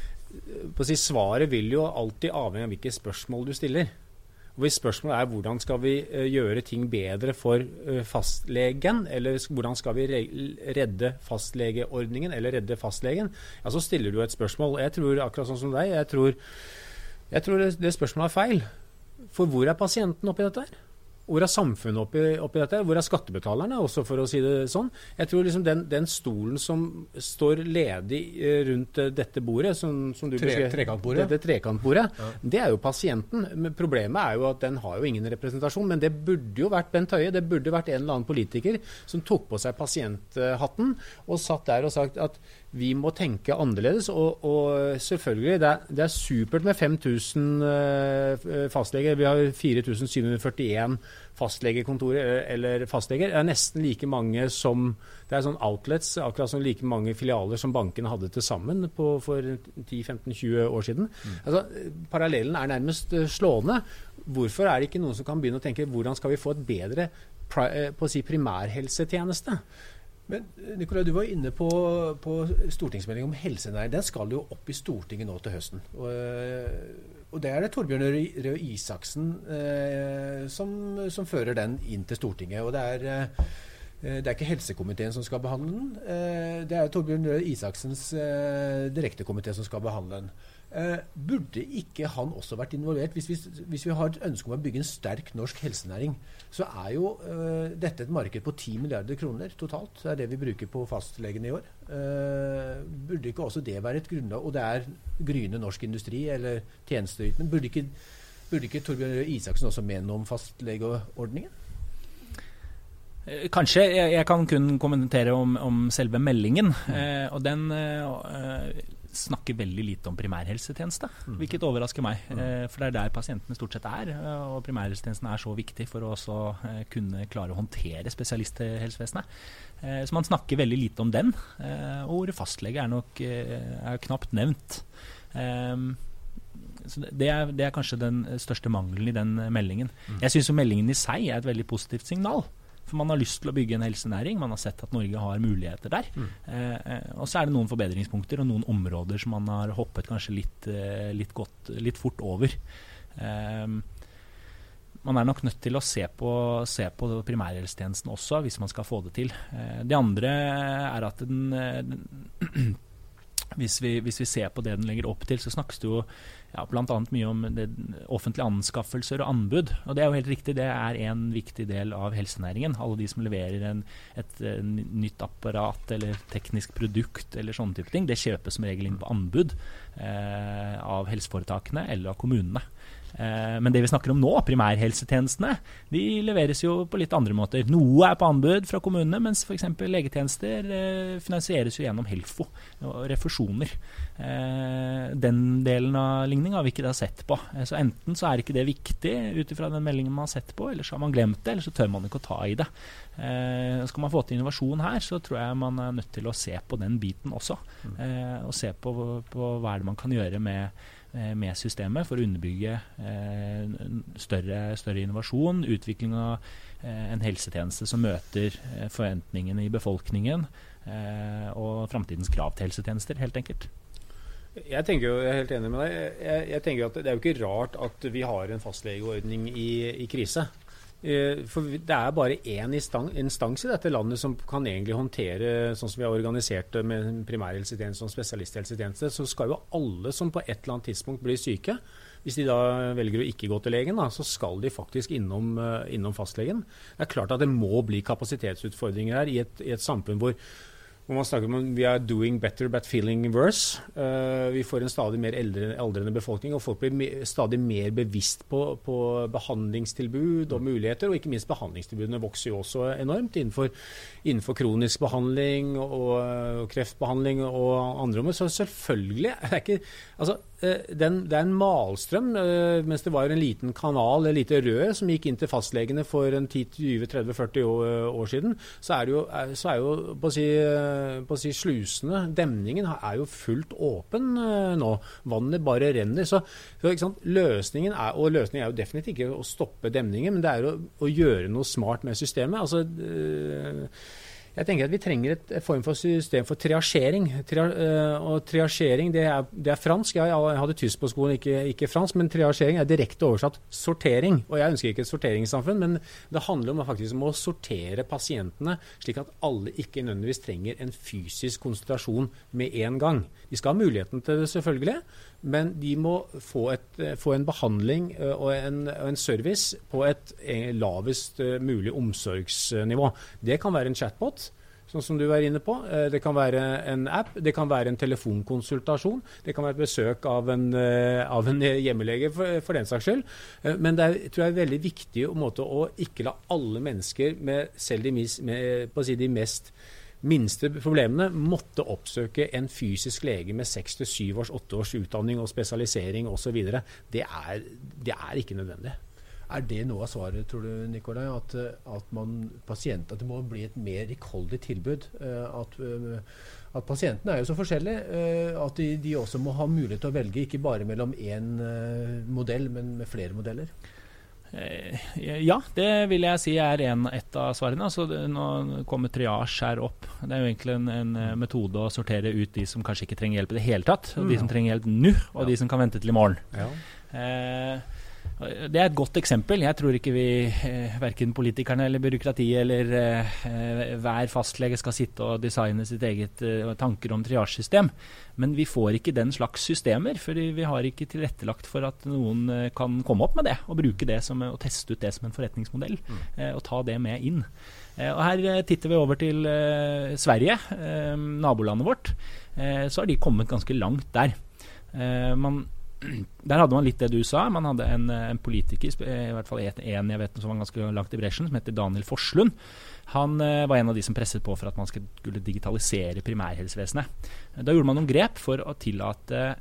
si, Svaret vil jo alltid avhenge av hvilke spørsmål du stiller. Og Hvis spørsmålet er hvordan skal vi uh, gjøre ting bedre for uh, fastlegen, eller hvordan skal vi redde fastlegeordningen eller redde fastlegen, ja, så stiller du et spørsmål. Jeg tror akkurat sånn som deg, jeg tror, jeg tror det, det spørsmålet er feil. For hvor er pasienten oppi dette her? Hvor er samfunnet oppi, oppi, dette? Hvor er skattebetalerne, også for å si det sånn? Jeg tror liksom den, den stolen som står ledig eh, rundt eh, dette bordet, som, som du Tre, Trekantbordet. Dette trekantbordet, ja. det er jo pasienten. Men problemet er jo at den har jo ingen representasjon. Men det burde jo vært Bent Høie, det burde vært en eller annen politiker som tok på seg pasienthatten og satt der og sagt at vi må tenke annerledes. Og, og selvfølgelig, det er, det er, supert med 5000 uh, fastleger. Vi har 4741 fastlegekontorer eh, eller fastleger. Det er nesten like mange som Det er sånn outlets, akkurat som like mange filialer som bankene hadde til sammen på, for 10-15-20 år siden. Mm. Altså, parallellen er nærmest eh, slående. Hvorfor er det ikke noen som kan begynne å tenke hvordan skal vi få et bedre på å si primærhelsetjeneste? Men Nikolai, du var inne på, på stortingsmeldingen om helsenæring. Den skal jo opp i Stortinget nå til høsten. Og, eh, og det er det Torbjørn Røe Isaksen eh, som, som, fører den inn til Stortinget. Og det er, eh, det er ikke helsekomiteen som skal behandle den. Eh, det er Torbjørn Røe Isaksens eh, direktekomité som skal behandle den. Eh, burde ikke han også vært involvert? Hvis vi, hvis vi, har et ønske om å bygge en sterk norsk helsenæring, så er jo uh, dette et marked på 10 milliarder kroner totalt. Det er det vi bruker på fastlegene i år. Uh, burde ikke også det være et grunnlag Og det er gryende norsk industri eller tjenesteytende. Burde ikke, burde ikke Torbjørn Isaksen også mene noe om fastlegeordningen? Kanskje. Jeg, jeg, kan kun kommentere om, om selve meldingen. Mm. Eh, og den snakker veldig lite om primærhelsetjeneste, mm. hvilket overrasker meg. Mm. Eh, for det er der pasientene stort sett er. Eh, og primærhelsetjenesten er så viktig for å også eh, kunne klare å håndtere spesialisthelsevesenet. så man snakker veldig lite om den. og ordet fastlege er nok er knapt nevnt. så det er, det er, kanskje den største mangelen i den meldingen. Mm. Jeg syns meldingen i seg er et veldig positivt signal. For man har lyst til å bygge en helsenæring. Man har sett at Norge har muligheter der. Mm. Eh, eh, og så er det noen forbedringspunkter og noen områder som man har hoppet kanskje litt, eh, litt, godt, litt fort over. Eh, man er nok nødt til å se på, se på primærhelsetjenesten også, hvis man skal få det til. Eh, det andre er at den, den hvis, vi, hvis vi ser på det den legger opp til, så snakkes det jo ja, bl.a. mye om det, offentlige anskaffelser og anbud. Og det er jo helt riktig, det er en viktig del av helsenæringen. Alle de som leverer en, et, en nytt apparat eller teknisk produkt eller sånne type ting, det kjøpes som regel inn på anbud eh, av helseforetakene eller av kommunene. Eh, men det vi snakker om nå, primærhelsetjenestene, de leveres jo på litt andre måter. Noe er på anbud fra kommunene, mens f.eks. legetjenester eh, finansieres jo gjennom Helfo og refusjoner. Eh, den delen av ligninga har vi ikke da sett på. Så enten så er ikke det viktig ut ifra den meldingen man har sett på, eller så har man glemt det, eller så tør man ikke å ta i det. Skal man få til innovasjon her, så tror jeg man er nødt til å se på den biten også. Mm. Og se på, på hva er det man kan gjøre med med systemet for å underbygge eh, større, større innovasjon, utvikling av eh, en helsetjeneste som møter forventningene i befolkningen og framtidens krav til helsetjenester, helt enkelt. Jeg jo, jeg er helt enig med deg. Jeg, jeg tenker at Det er jo ikke rart at vi har en fastlegeordning i, i krise. Eh, for det er bare én instans i dette landet som kan egentlig håndtere sånn som vi har organisert det med primærhelsetjeneste og spesialisthelsetjeneste. Så skal jo alle som på et eller annet tidspunkt blir syke, hvis de da velger å ikke gå til legen, da, så skal de faktisk innom, eh, innom fastlegen. Det er klart at det må bli kapasitetsutfordringer her i et, i et samfunn hvor hvor man snakker om vi er 'doing better but feeling worse'. Uh, vi får en stadig mer eldre, aldrende befolkning, og folk blir me stadig mer bevisst på, på, behandlingstilbud og muligheter. Og ikke minst behandlingstilbudene vokser jo også enormt innenfor, innenfor kronisk behandling og, og, kreftbehandling og andre områder. Så selvfølgelig er det ikke altså, den, det er en malstrøm, eh, mens det var en liten kanal, en lite rød, som gikk inn til fastlegene for 10-20-30-40 år, siden, så er, jo, så er jo på å, si, på å si slusene, demningen, er jo fullt åpen eh, nå. Vannet bare renner. Så løsningen er, og løsningen er jo definitivt ikke å stoppe demningen, men det er å, å gjøre noe smart med systemet. altså jeg tenker at Vi trenger et form for system for triasjering. Tria, uh, og triasjering det er, det er, fransk. Jeg hadde tysk på skolen, ikke, ikke, fransk. Men triasjering er direkte oversatt sortering. Og Jeg ønsker ikke et sorteringssamfunn, men det handler om, faktisk, om å sortere pasientene, slik at alle ikke nødvendigvis trenger en fysisk konsultasjon med en gang. De skal ha muligheten til det, selvfølgelig. Men de må få, et, få en behandling eh, og en, og en, service på et eh, lavest eh, mulig omsorgsnivå. Det kan være en chatbot sånn som du var inne på. Det kan være en app, det kan være en telefonkonsultasjon. Det kan være et besøk av en, av en hjemmelege, for, for, den saks skyld. Men det er, tror jeg er veldig viktig å ikke la alle mennesker, med selv de, med, si, de mest minste problemene måtte oppsøke en fysisk lege med seks til syv års, åtte års utdanning og spesialisering osv. Det, er, det er ikke nødvendig. Er det noe av svaret, tror du, Nikolai? At, at, man, pasient, at det må bli et mer rikholdig tilbud? Eh, at, eh, at pasientene er jo så forskjellige eh, at de, de, også må ha mulighet til å velge ikke bare mellom én modell, men med flere modeller? Eh, ja, det vil jeg si er en, et av svarene. Altså, nå kommer triasj her opp. Det er jo egentlig en, en, eh, metode å sortere ut de som kanskje ikke trenger hjelp i det hele tatt. Og mm. de som trenger hjelp nå, og ja. de som kan vente til i morgen. Ja. Eh, det er et godt eksempel. Jeg tror ikke vi, eh, verken politikerne eller byråkratiet eller eh, hver fastlege skal sitte og designe sitt eget eh, tanker om triasjesystem. Men vi får ikke den slags systemer, for vi har ikke tilrettelagt for at noen kan komme opp med det og bruke det som, og teste ut det som en forretningsmodell. Mm. Og ta det med inn. Og Her titter vi over til Sverige, nabolandet vårt. så har de kommet ganske langt der. man der hadde man litt det du sa. Man hadde en, en politiker, i hvert fall en jeg vet som var ganske langt i bresjen, som heter Daniel Forslund. Han uh, var en av de som presset på for at man skulle digitalisere primærhelsevesenet. Da gjorde man noen grep for å tillate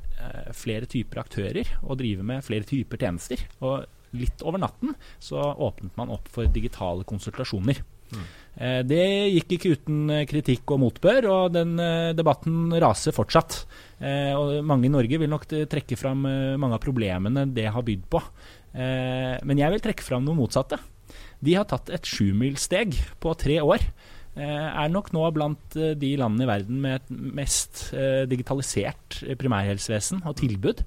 flere typer aktører å drive med flere typer tjenester. Og litt over natten så åpnet man opp for digitale konsultasjoner. Mm. Uh, det gikk ikke uten kritikk og motbør, og den debatten raser fortsatt. og mange i Norge vil nok trekke fram mange av problemene det har bydd på. men jeg vil trekke fram noe motsatte. De har tatt et sjumilssteg på tre år. Eh, er nok nå blant eh, de landene i verden med et mest eh, digitalisert primærhelsevesen og tilbud.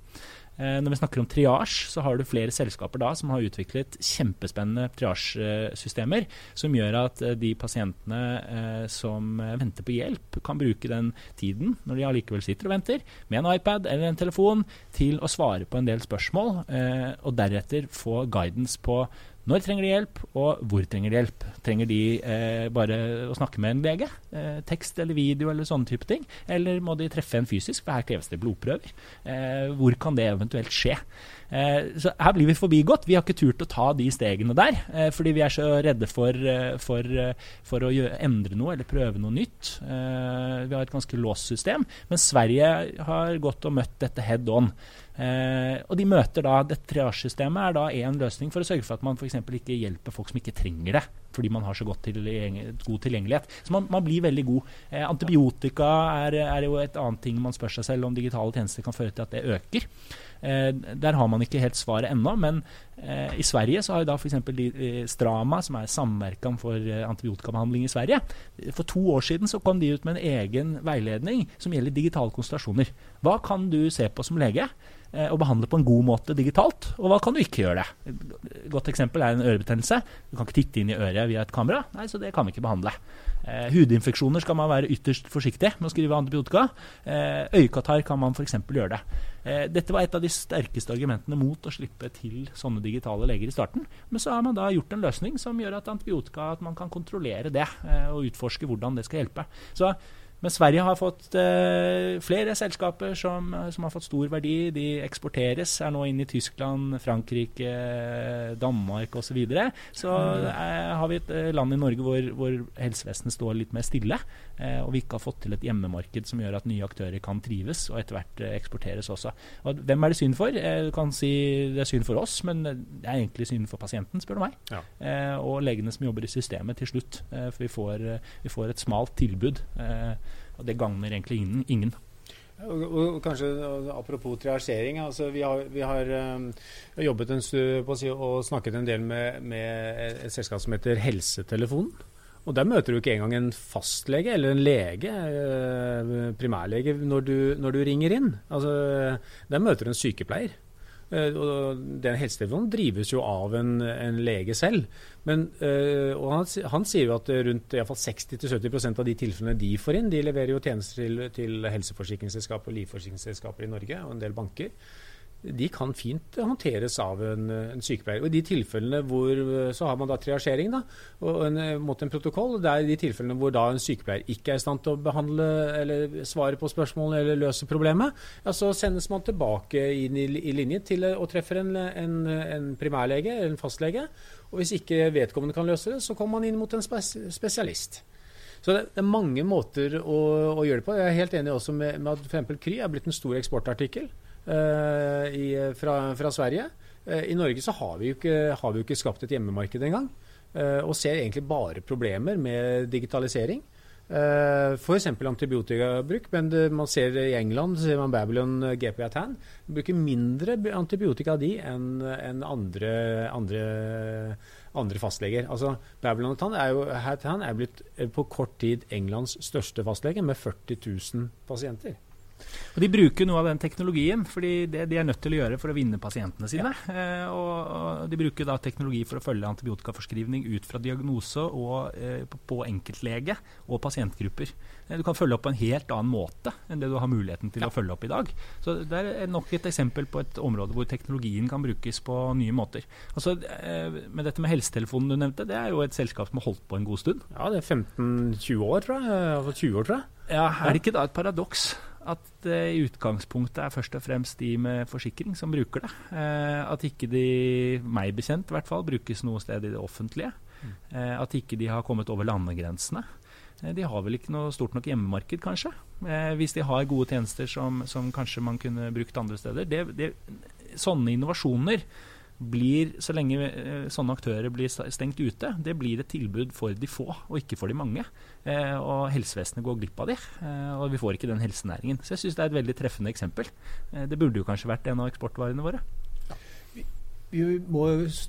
Når vi snakker om triasje, så har du flere selskaper da som har utviklet kjempespennende triasjesystemer, som gjør at de pasientene som venter på hjelp, kan bruke den tiden, når de allikevel sitter og venter, med en iPad eller en telefon, til å svare på en del spørsmål, og deretter få guidance på når trenger de hjelp, og hvor trenger de hjelp? Trenger de eh, bare å snakke med en lege? Eh, tekst eller video eller sånne type ting? Eller må de treffe en fysisk, for her kreves det blodprøver? Eh, hvor kan det eventuelt skje? Eh, så Her blir vi forbigått. Vi har ikke turt å ta de stegene der, eh, fordi vi er så redde for, eh, for, for å gjøre, endre noe eller prøve noe nytt. vi har et ganske låst system, men Sverige har gått og møtt dette head on. Eh, og de møter da, Dette triasjesystemet er da én løsning for å sørge for at man f.eks. ikke hjelper folk som ikke trenger det, fordi man har så til, god tilgjengelighet. Så man, man blir veldig god. Eh, antibiotika er, er, jo et annet ting man spør seg selv om digitale tjenester kan føre til at det øker. Eh, der har man ikke helt svaret ennå, men eh, i Sverige så har jo da f.eks. Eh, Strama, som er samverkan for eh, antibiotikabehandling i Sverige, for to år siden så kom de ut med en egen veiledning som gjelder digitale konsultasjoner. Hva kan du se på som lege? Eh, og behandle på en god måte digitalt, og hva kan du ikke gjøre det? Et godt eksempel er en ørebetennelse. Du kan ikke titte inn i øret via et kamera, nei, så det kan vi ikke behandle. Eh, hudinfeksjoner skal man være ytterst forsiktig med å skrive antibiotika. Eh, øyekatarr kan man f.eks. gjøre det. Eh, dette var et av de sterkeste argumentene mot å slippe til sånne digitale leger i starten. Men så har man da gjort en løsning som gjør at antibiotika at man kan kontrollere det eh, og utforske hvordan det skal hjelpe. Så men Sverige har fått eh, flere selskaper som, som, har fått stor verdi. De eksporteres, er nå inne i Tyskland, Frankrike, Danmark osv. Så, videre. så eh, har vi et eh, land i Norge hvor, hvor helsevesenet står litt mer stille. Eh, og vi ikke har fått til et hjemmemarked som gjør at nye aktører kan trives og etter hvert eh, eksporteres også. Og hvem er det synd for? Eh, du kan si det er synd for oss, men det er egentlig synd for pasienten, spør du meg. Ja. og legene som jobber i systemet til slutt. for vi får, vi får, et smalt tilbud. Eh, og det gagner egentlig ingen. ingen. Og, og, kanskje Apropos triasjering. Altså vi har, vi har um, jobbet en stund på å si, og snakket en del med, med, et selskap som heter Helsetelefonen. Og Der møter du ikke engang en fastlege eller en lege, uh, primærlege, når du, når du, ringer inn. Altså, Der møter du en sykepleier. Uh, og Den helsetelefonen drives jo av en, en lege selv. Men, øh, og han, han, sier jo at rundt 60-70% av de tilfellene de får inn, de leverer jo tjenester til, til helseforsikringsselskaper og livforsikringsselskaper i Norge og en del banker de kan fint håndteres av en, en, sykepleier. Og I de tilfellene hvor så har man da triasjering da, og en, mot en protokoll. Det er i de tilfellene hvor da en sykepleier ikke er i stand til å behandle eller svare på spørsmål eller løse problemet, ja, så sendes man tilbake inn i, i linje til å treffe en, en, en primærlege eller en fastlege. Og Hvis ikke vedkommende kan løse det, så kommer man inn mot en spesialist. Så det, er mange måter å, å, gjøre det på. Jeg er helt enig også med, med at f.eks. Kry er blitt en stor eksportartikkel. Eh, i, fra, fra, Sverige. Eh, I Norge så har vi jo ikke, har vi jo ikke skapt et hjemmemarked engang. Eh, og ser egentlig bare problemer med digitalisering. Uh, F.eks. antibiotikabruk. Men det, man ser i England ser man Babylon GP Atan bruker mindre antibiotika de enn en andre, andre, andre, fastleger. Altså Babylon Atan er jo er blitt på kort tid Englands største fastlege med 40 000 pasienter. Og De bruker noe av den teknologien, fordi det de er nødt til å gjøre for å vinne pasientene sine. Ja. Eh, og, De bruker da teknologi for å følge antibiotikaforskrivning ut fra diagnose og eh, på, enkeltlege og pasientgrupper. Eh, du kan følge opp på en helt annen måte enn det du har muligheten til ja. å følge opp i dag. Så Det er nok et eksempel på et område hvor teknologien kan brukes på nye måter. Altså, med dette med helsetelefonen du nevnte, det er jo et selskap som har holdt på en god stund. Ja, det er 15-20 år, tror jeg. 20 år, tror jeg. Ja, Er det ikke da et paradoks at det i utgangspunktet er først og fremst de med forsikring som bruker det. Eh, at ikke de, meg bekjent i hvert fall, brukes noe sted i det offentlige. Eh, at ikke de har kommet over landegrensene. Eh, de har vel ikke noe stort nok hjemmemarked, kanskje. Eh, hvis de har gode tjenester som, som kanskje man kunne brukt andre steder. Det, det, sånne innovasjoner blir, så lenge eh, sånne aktører blir stengt ute, det blir et tilbud for de få, og ikke for de mange. Eh, og helsevesenet går glipp av de, eh, og vi får ikke den helsenæringen. Så jeg syns det er et veldig treffende eksempel. Eh, det burde jo kanskje vært en av eksportvarene våre. Vi må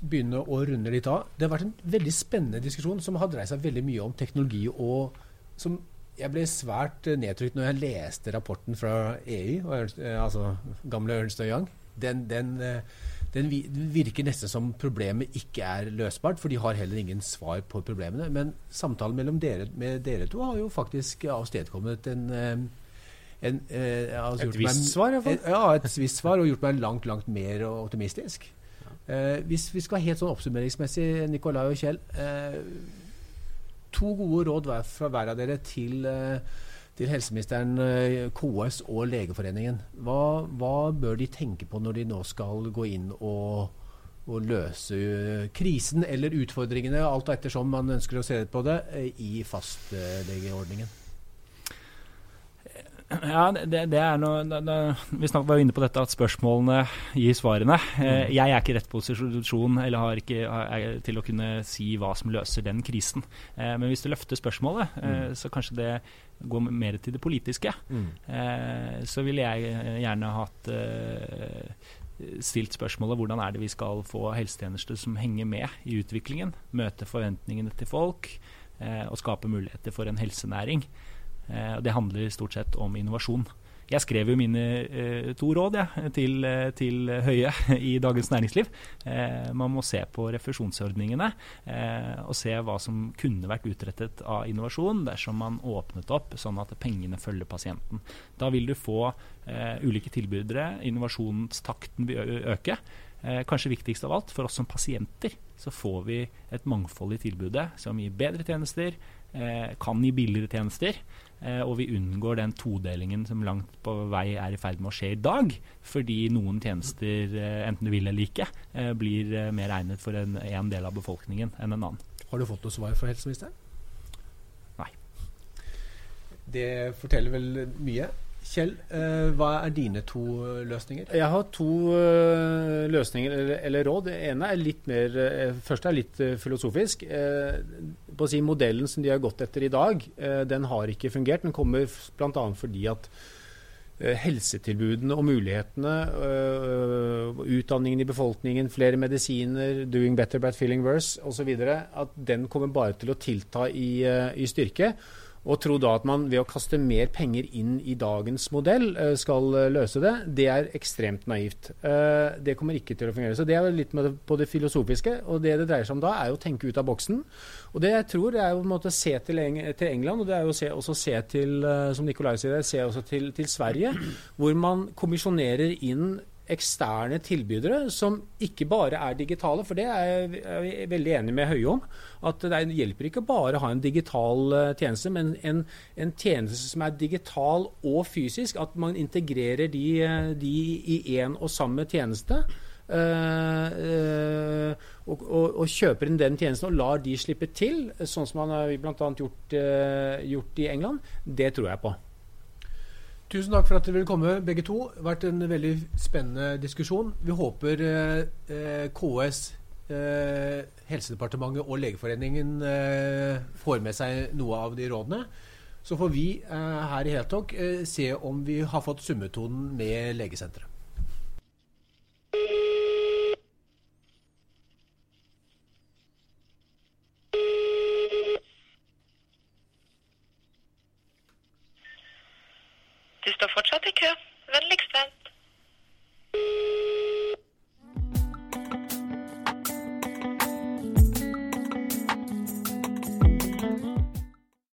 begynne å runde litt av. Det har vært en veldig spennende diskusjon som har dreid seg veldig mye om teknologi, og som jeg ble svært nedtrykt når jeg leste rapporten fra EU, eh, altså gamle Ernst Young. Den, den eh, den virker nesten som problemet ikke er løsbart, for de har heller ingen svar på problemene. Men samtalen mellom dere, med dere to har jo faktisk avstedkommet en, eh, en, eh, altså Et visst svar, iallfall? Ja, et visst svar, og gjort meg langt, langt mer optimistisk. Eh, hvis vi skal helt sånn oppsummeringsmessig, Nikolai og Kjell eh, To gode råd fra hver av dere til eh, til helseministeren, eh, KS og Legeforeningen. Hva, hva, bør de tenke på når de nå skal gå inn og, og løse eh, krisen eller utfordringene, alt ettersom man ønsker å se på det, eh, i fastlegeordningen? Ja, det, det er noe da, da, Vi var inne på dette at spørsmålene gir svarene. Eh, mm. jeg er ikke i rett posisjon eller har ikke, er, til å kunne si hva som løser den krisen. Eh, men hvis du løfter spørsmålet, eh, mm. så kanskje det går mer til det politiske, mm. eh, så ville jeg gjerne hatt eh, stilt spørsmålet hvordan er det vi skal få helsetjenester som henger med i utviklingen, møte forventningene til folk eh, og skape muligheter for en helsenæring. Eh, det handler stort sett om innovasjon. Jeg skrev jo mine eh, to råd ja, til, eh, til, Høie i Dagens Næringsliv. Eh, man må se på refusjonsordningene eh, og se hva som kunne vært utrettet av innovasjon dersom man åpnet opp sånn at pengene følger pasienten. Da vil du få eh, ulike tilbydere, innovasjonstakten vil øke. Kanskje viktigst av alt, for oss som pasienter så får vi et mangfold i tilbudet som gir bedre tjenester, kan gi billigere tjenester. Eh, og vi unngår den todelingen som langt på vei er i ferd med å skje i dag. Fordi noen tjenester, eh, enten du vil eller ikke, eh, blir mer egnet for en, en del av befolkningen enn en annen. Har du fått noe svar fra helseministeren? Nei. Det forteller vel mye. Kjell, eh, hva er dine to løsninger? Jeg har to uh, løsninger eller, råd. Det ene er litt mer Første Først er litt filosofisk. på å si Modellen som de har gått etter i dag, den har ikke fungert. Den kommer bl.a. fordi at helsetilbudene og mulighetene, utdanningen i befolkningen, flere medisiner, doing better but feeling worse osv., at den kommer bare til å tilta i, i styrke. Og tro da at man ved å kaste mer penger inn i dagens modell eh, skal eh, løse det, det er ekstremt naivt. Eh, det kommer ikke til å fungere. Så det er litt på det filosofiske. Og det det dreier seg om da, er å tenke ut av boksen. Og det jeg tror, er å se til, England, og det er jo også se til, som Nikolai sier, se også til, til Sverige, hvor man kommisjonerer inn eksterne tilbydere som ikke bare er digitale, for det er jeg veldig enig med Høie om. At det hjelper ikke bare å ha en digital uh, tjeneste, men en, en, tjeneste som er digital og fysisk. At man integrerer de, eh, de i én og samme tjeneste. Uh, uh, og, og, og, kjøper inn den tjenesten og lar de slippe til, sånn som man har bl.a. Gjort, gjort i England, det tror jeg på. Tusen takk for at dere ville komme, begge to. Det har vært en veldig spennende diskusjon. Vi håper eh, KS, eh, Helsedepartementet og Legeforeningen eh, får med seg noe av de rådene. Så får vi eh, her i Heltalk eh, se om vi har fått summetonen med legesenteret.